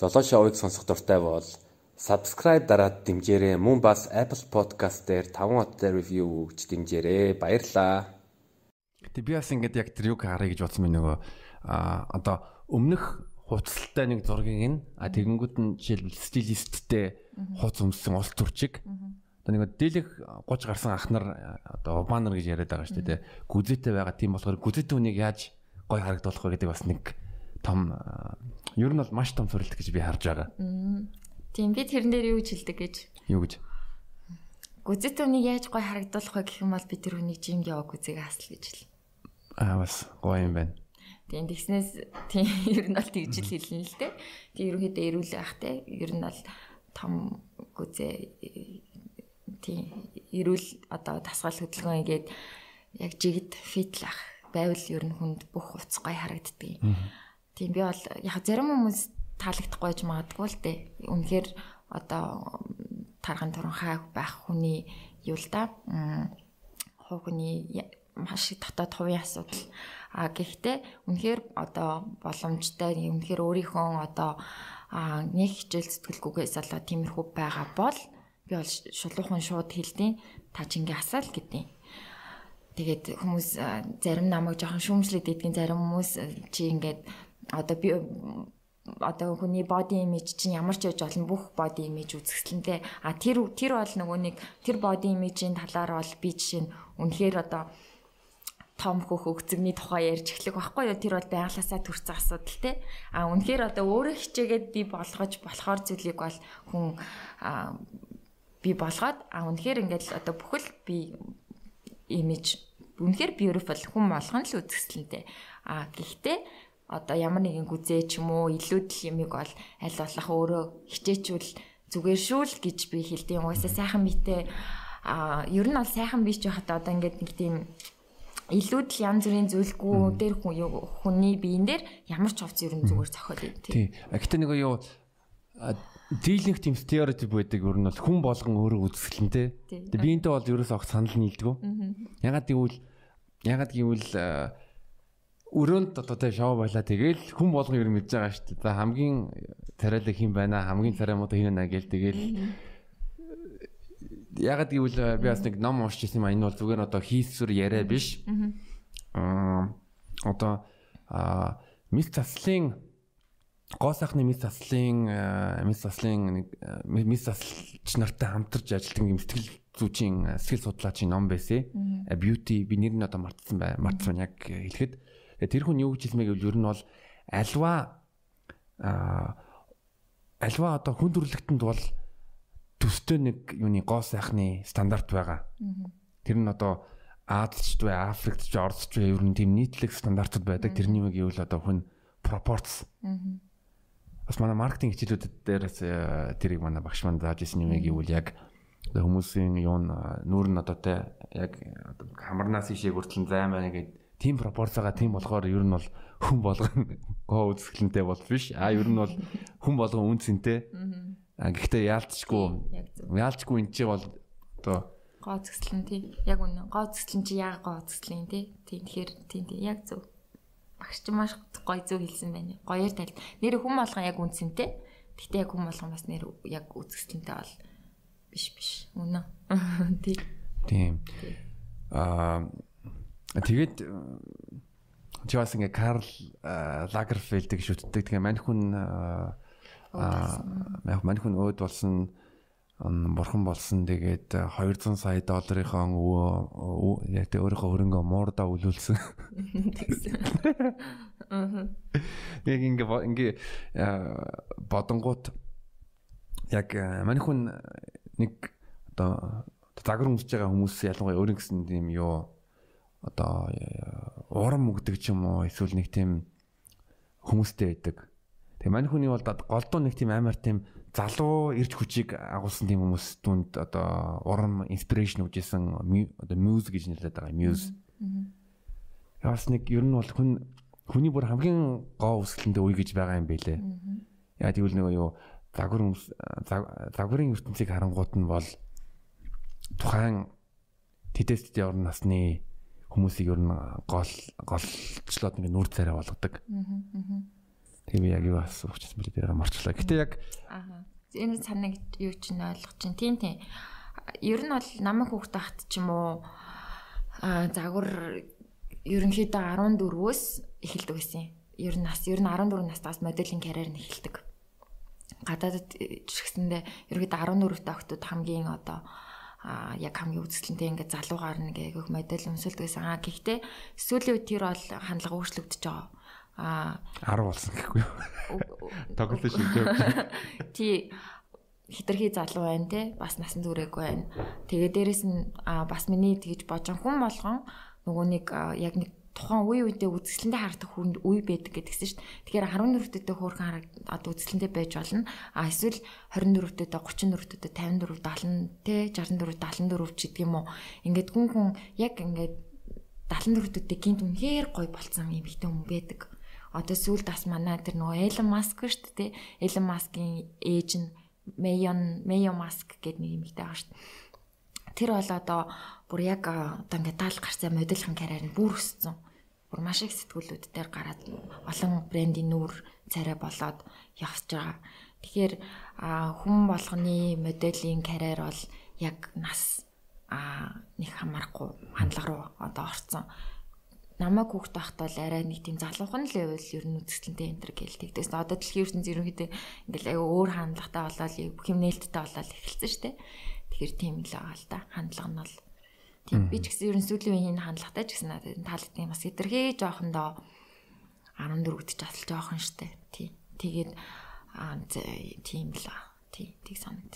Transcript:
Золоо шоуыг сонсох дуртай бол subscribe дараад дэмжээрэй. Мөн бас Apple Podcast дээр 5 хоттой review өгч дэмжээрэй. Баярлалаа. Гэтэ би бас ингээд яг тэр юг харъя гэж бодсон юм нөгөө а одоо өмнөх хуцалтай нэг зургийг нь а тэгэнгүүт нь жишээлбэл стилисттэй хуц өмссөн улс төрчиг одоо нэг дийлэх 30 гарсан ах нар одоо убанар гэж яриад байгаа шүү дээ гүзээтэй байгаа тийм болохоор гүзээтэй хүнийг яаж гой харагдуулах вэ гэдэг бас нэг том ер нь бол маш том сурилт гэж би харж байгаа. Тийм би тэрэн дээр юу гэж хэлдэг гэж. Юу гэж? Гүзэт үнийг яаж гой харагдуулах вэ гэх юм бол би тэр хүнийг жимд яваг үзег асал гэж хэл. Аа бас гоё юм байна. Тийм тэгснээс тийм ер нь бол тэгж л хэлнэ л дээ. Тийм ерөнхийдөө эрүүл ах те ер нь бол том гүзээ тийм эрүүл одоо тасгал хөдөлгөөн ингээд яг жигд фитлах байвал ер нь хүнд бүх уц гой харагддаг. Тийм би бол яг зарим хүмүүс таалагдахгүй ч магадгүй л дээ. Үнэхээр одоо тархан туранхай байх хүний юу л да. Хүний маш их дотоод хувийн асуудал. А гэхдээ үнэхээр одоо боломжтой үнэхээр өөрийнхөө одоо нэг хичээл зүтгэлгүйгээс болоо тиймэрхүү байгаа бол би бол шулуухан шууд хэлдэг та чингээ асаал гэдэг. Тэгээд хүмүүс зарим намайг жоохон шүүмжлээд идэгэн зарим хүмүүс чи ингээд одоо би одоо хүний body image чинь ямар ч яж олон бүх body image үзэсгэлэнтэй а тэр тэр бол нөгөө нэг тэр body image-ийн талаар бол би жишээ нь үнэхээр одоо том хөх өгцөгний тухай ярьж эхлэх байхгүй юу? Тэр бол байглаасаа төрсэн асуудал те. А үнэхээр одоо өөрөө хичээгээд би болгож болохоор зүйлийг бол хүн би болгоод а үнэхээр ингээд одоо бүхэл би имиж үнэхээр beautiful хүн болгоно л үзэсгэлэнтэй а гэхдээ одоо ямар нэгэн гүзээ ч юм уу илүүдл юмыг бол аль болох өөрөө хичээчүүл зүгээр шүү л гэж би хэлдэг. Угаасаа сайхан биетэй а ер нь бол сайхан бий ч байхад одоо ингээд нэг тийм илүүдл янз бүрийн зүйлгүй дээр хүний биен дээр ямар ч хувц ер нь зүгээр зохиол юм тий. Гэтэ нэг юу дийлэнх тийм стереотип байдаг ер нь бол хүн болгон өөрөө үзэсгэлэнтэй. Тэгээ биентэй бол ерөөс огт санал нийлдэг. Ягаад гэвэл ягаад гэвэл өрөөнд одоо тэ шоу байлаа тэгэл хүн болгон ер нь мэдж байгаа шүү дээ. За хамгийн тариалаг хин байна хамгийн царай муу хин байна гээл тэгэл ягаад гэвэл би бас нэг ном уншиж ирсэн юм а энэ бол зүгээр одоо хийсвэр яриа биш. Аа одоо а мис заслын гоо сайхны мис заслын мис заслын нэг мис заслч нартай хамтарч ажилладаг юм сэтгэл зүйчийн сэтгэл судлаачийн ном байсан. Beauty би нэр нь одоо мартсан бай. Мартсан яг хэлэхэд Тэр хүн юу гэж хэлмээ гэвэл ер нь бол альва альва одоо хүн төрлөختөнд бол төстэй нэг юуны гоо сайхны стандарт байгаа. Тэр нь одоо Азч бай, Африкч, Оросч бай ер нь тийм нийтлэг стандартууд байдаг. Тэрний үг гэвэл одоо хүн пропорц. Бас манай маркетинг хичээлүүдэд дээрээс э, тэрийг манай багш маань зааж ирсэн юм гэвэл яг хүмүүсийн юун нүүр нь одоо те яг хамарнаас ишээ хүртэл займ байна гэдэг тийм пропорцаага тийм болохоор ер нь бол хүн болгон гоо үзэсгэлэнтэй бол биш. А ер нь бол хүн болгон үнцэнтэй. А гэхдээ яалтчгүй яалтчгүй эн чинь бол одоо гоо үзэсгэлэн тий. Яг үнэ. Гоо үзэсгэлэн чи яг гоо үзэсгэлэн тий. Тэгэхээр тийм тий яг зөв. Багш чи маш гоё зөв хэлсэн байна. Гоёор тал. Нэр хүн болгон яг үнцэнтэй. Гэхдээ яг хүн болгон бас нэр яг үзэсгэлэнтэй бол биш биш. Үнэ. Тий. Тийм. Аа Тэгээд чи бас ингээ Карл Лагерфельдийг шүтдэг. Тэгээ мань хүн аа мань хүн өөд болсон бурхан болсон тэгээд 200 сая долларынхаа өвөө яг тэ өөрийнхөө хөрөнгөө муурдаа үлүүлсэн. Аа. Яг ингээ ингээ бодонгууд яг мань хүн нэг одоо загвар өмсөж байгаа хүмүүс ялангуяа өөрийн гэсэн тийм юу одоо урам өгдөг ч юм уу эсвэл нэг тийм хүмүүстэй байдаг. Тэгээ мань хүний бол голдуу нэг тийм амар тийм залуу ирж хүчийг агуулсан тийм хүмүүс түнд одоо урам инспирэшн өгжсэн одоо мьюз гэж нэрлэдэг байгаа мьюз. Яас нэг ер нь бол хүн хүний бүр хамгийн гоо үсгэлэндээ үе гэж байгаа юм байлээ. Яа тэгвэл нөгөө юу загвар загварын ертөнцийг харангуут нь бол тухайн тэтэст орн насны хүмүүсийг ер нь гол голчлоод ингээ нүр царай болгодог. Тийм яг юу гэж байна би марчлаа. Гэтэ яг. Энэ санааг юу ч нь ойлгож чинь. Тийм тийм. Ер нь бол намайг хүүхд тахт ч юм уу аа загвар ерөнхийдөө 14-өөс эхэлдэг юм. Ер нь нас ер нь 14 настаас моделийн карьер нь эхэлдэг. Гадаадд жишгсэндээ ерөнхийдөө 14 та охтууд хамгийн одоо а яг хамгийн үзэсгэлэнтэй ингээд залуугаар нэг яг модель өмсөлдөг гэсэн. Аа гэхдээ сүүлийн үед тэр бол хандлага өөрчлөгдөж байгаа. Аа 10 болсон гэхгүй юу? Тоглож шилжээ. Тий хитрхи залуу байна те бас насан туршиг байна. Тэгээ дээрэс нь бас миний тэгж божон хүн болгон нөгөө нэг яг нэг тухайн үе үедээ үзэсгэлэнтэй харагдах хүнд үе байдаг гэдгсэн шүү дээ. Тэгэхээр 14-дөдөө хөөрхөн хараг одоо үзэсгэлэнтэй байж болно. А эсвэл 24-дөдөө 34-дөдөө 54 70 те 64 74 ч гэдэг юм уу. Ингээд хүн хүн яг ингээд 74-дөдөө гинт үнэхээр гой болцсон юм ихтэй хүн байдаг. Одоо сүүлд бас манай тэр нөгөө Elon Musk шүү дээ. Elon Musk-ийн ээж нь Mayon Mayo Musk гэдэг нэг юм ихтэй байгаа шүү дээ. Тэр бол одоо бүр яг одоо ингээд даал гарсан модельхэн карьер нь бүр өссөн. Бүр маш их сэтгүүлүүд дээр гараад олон брендийн нүүр царай болоод явж байгаа. Тэгэхээр хүн болгоны моделийн карьер бол яг нас а нэг хамаарахгүй хандлага руу одоо орцсон. Намайг хүүхд байхад бол арай нэг тийм залуухан л байвал ер нь үзэсгэлэнтэй энэ төр гээл тэгдээс. Одоо дэлхийн ертөнцийн ерөнхийдөө ингээл аяа өөр хандлагатай болоод бүх юм нээлттэй болоод эхэлсэн шүү дээ. Тэгэхээр тийм л байгаа л да. Хандлага нь бол тийм би ч гэсэн ерөн сүүлийн үеийн хандлагатай ч гэсэн надад таалагдсан бас хэтэрхий жоохондоо 14 гэж асалж жоохон штэ. Тий. Тэгээд аа тийм л. Тий. Тийг санагд.